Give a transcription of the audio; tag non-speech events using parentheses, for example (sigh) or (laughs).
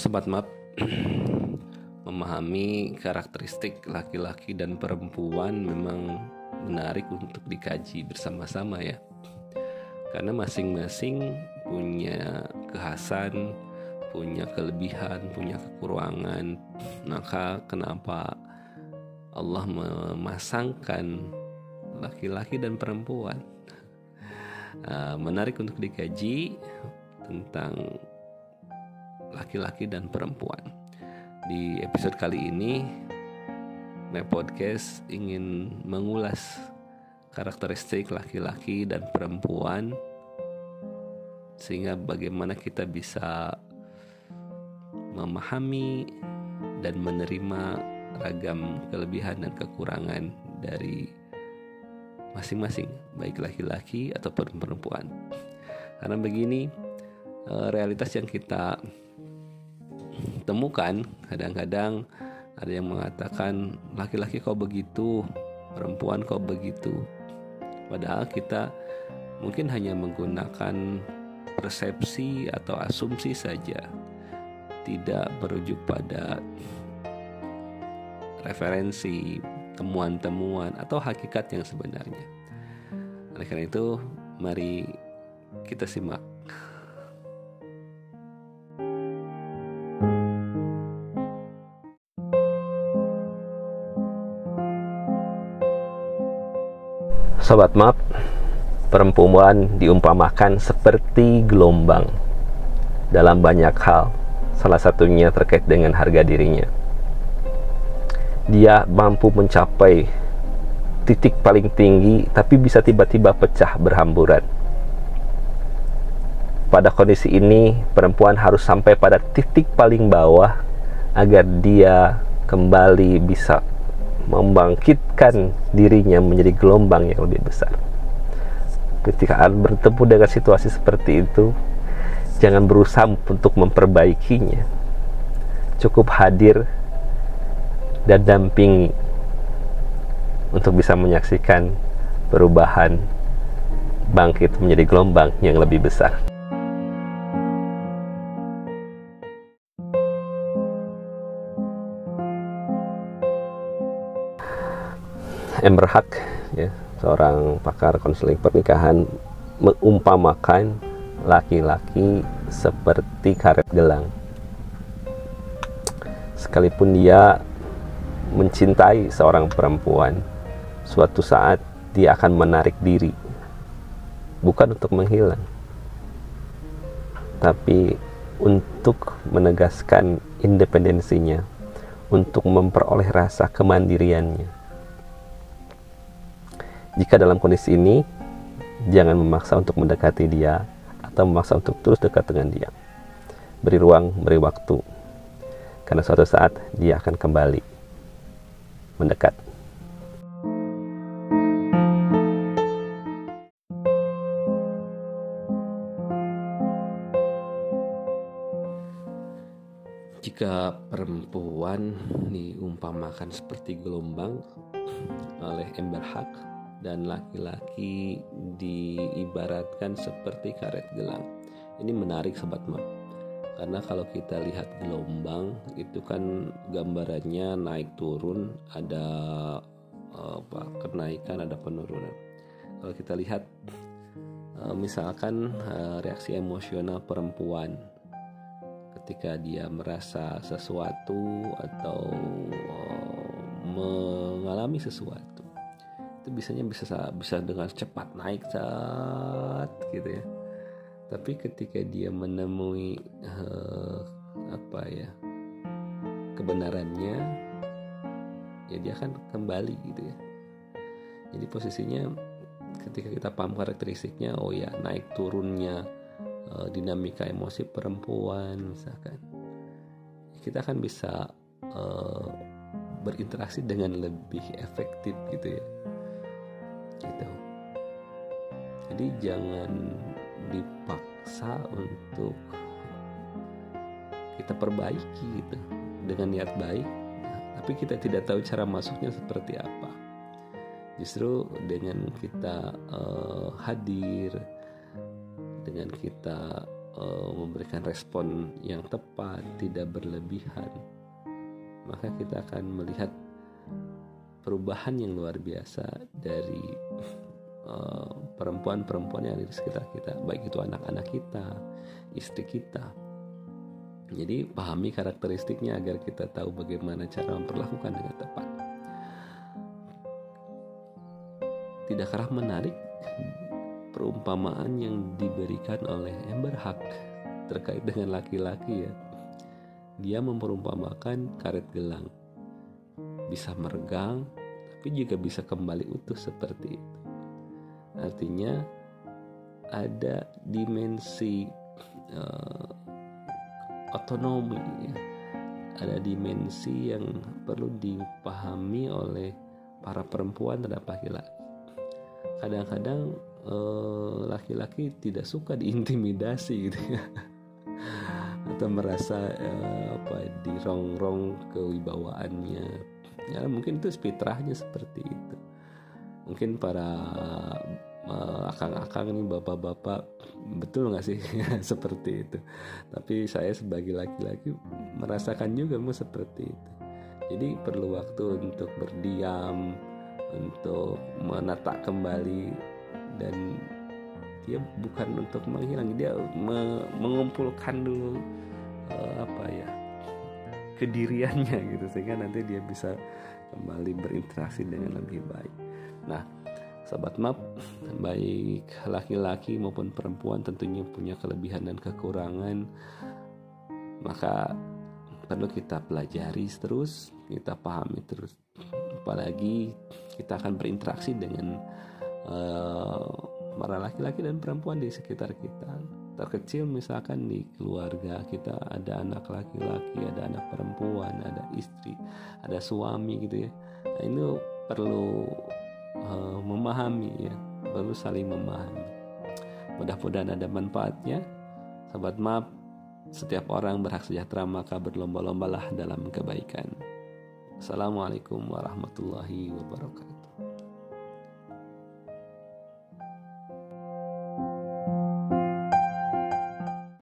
Sobat Map (clears throat) Memahami karakteristik laki-laki dan perempuan memang menarik untuk dikaji bersama-sama ya. Karena masing-masing punya kekhasan, punya kelebihan, punya kekurangan. Maka kenapa Allah memasangkan laki-laki dan perempuan? Uh, (laughs) Menarik untuk dikaji tentang laki-laki dan perempuan. Di episode kali ini, My Podcast ingin mengulas karakteristik laki-laki dan perempuan sehingga bagaimana kita bisa memahami dan menerima ragam kelebihan dan kekurangan dari masing-masing baik laki-laki ataupun perempuan. Karena begini realitas yang kita temukan. Kadang-kadang ada yang mengatakan laki-laki kok begitu? Perempuan kok begitu? Padahal kita mungkin hanya menggunakan persepsi atau asumsi saja. Tidak merujuk pada referensi temuan-temuan atau hakikat yang sebenarnya. Oleh karena itu mari kita simak Sobat Map, perempuan diumpamakan seperti gelombang dalam banyak hal, salah satunya terkait dengan harga dirinya. Dia mampu mencapai titik paling tinggi, tapi bisa tiba-tiba pecah berhamburan. Pada kondisi ini, perempuan harus sampai pada titik paling bawah agar dia kembali bisa membangkitkan dirinya menjadi gelombang yang lebih besar. Ketika bertemu dengan situasi seperti itu, jangan berusaha untuk memperbaikinya. Cukup hadir dan dampingi untuk bisa menyaksikan perubahan bangkit menjadi gelombang yang lebih besar. Amber Hack ya seorang pakar konseling pernikahan mengumpamakan laki-laki seperti karet gelang. Sekalipun dia mencintai seorang perempuan suatu saat dia akan menarik diri bukan untuk menghilang tapi untuk menegaskan independensinya untuk memperoleh rasa kemandiriannya jika dalam kondisi ini, jangan memaksa untuk mendekati dia atau memaksa untuk terus dekat dengan dia. Beri ruang, beri waktu. Karena suatu saat dia akan kembali mendekat. Jika perempuan diumpamakan seperti gelombang oleh Ember Haq dan laki-laki diibaratkan seperti karet gelang. Ini menarik sobat map. Karena kalau kita lihat gelombang itu kan gambarannya naik turun, ada eh, apa kenaikan, ada penurunan. Kalau kita lihat eh, misalkan eh, reaksi emosional perempuan ketika dia merasa sesuatu atau mengalami sesuatu itu biasanya bisa bisa dengan cepat naik saat gitu ya. Tapi ketika dia menemui uh, apa ya kebenarannya ya dia akan kembali gitu ya. Jadi posisinya ketika kita paham karakteristiknya oh ya naik turunnya uh, dinamika emosi perempuan misalkan kita akan bisa uh, berinteraksi dengan lebih efektif gitu ya gitu. Jadi jangan dipaksa untuk kita perbaiki gitu dengan niat baik tapi kita tidak tahu cara masuknya seperti apa. Justru dengan kita uh, hadir dengan kita uh, memberikan respon yang tepat, tidak berlebihan, maka kita akan melihat perubahan yang luar biasa dari uh, perempuan-perempuan yang ada di sekitar kita, baik itu anak-anak kita, istri kita. Jadi pahami karakteristiknya agar kita tahu bagaimana cara memperlakukan dengan tepat. Tidakkah menarik perumpamaan yang diberikan oleh Amber Hak terkait dengan laki-laki ya? Dia memperumpamakan karet gelang bisa meregang, tapi juga bisa kembali utuh seperti itu. Artinya ada dimensi uh, otonomi, ya. ada dimensi yang perlu dipahami oleh para perempuan terhadap laki-laki. Kadang-kadang uh, laki-laki tidak suka diintimidasi gitu ya atau merasa uh, apa dirongrong kewibawaannya ya mungkin itu fitrahnya seperti itu. Mungkin para akang-akang nih bapak-bapak betul nggak sih? (laughs) Seperti itu. Tapi saya sebagai laki-laki merasakan juga mau seperti itu. Jadi perlu waktu untuk berdiam untuk menata kembali dan dia bukan untuk menghilang dia me mengumpulkan dulu uh, apa ya kediriannya (laughs) gitu sehingga nanti dia bisa kembali berinteraksi dengan lebih baik. Nah, sahabat map baik laki-laki maupun perempuan tentunya punya kelebihan dan kekurangan. Maka perlu kita pelajari terus, kita pahami terus. Apalagi kita akan berinteraksi dengan uh, para laki-laki dan perempuan di sekitar kita terkecil misalkan di keluarga kita ada anak laki-laki, ada anak perempuan, ada istri, ada suami gitu ya. Nah, ini perlu uh, memahami ya, perlu saling memahami. Mudah-mudahan ada manfaatnya. Sahabat maaf, setiap orang berhak sejahtera maka berlomba-lombalah dalam kebaikan. Assalamualaikum warahmatullahi wabarakatuh.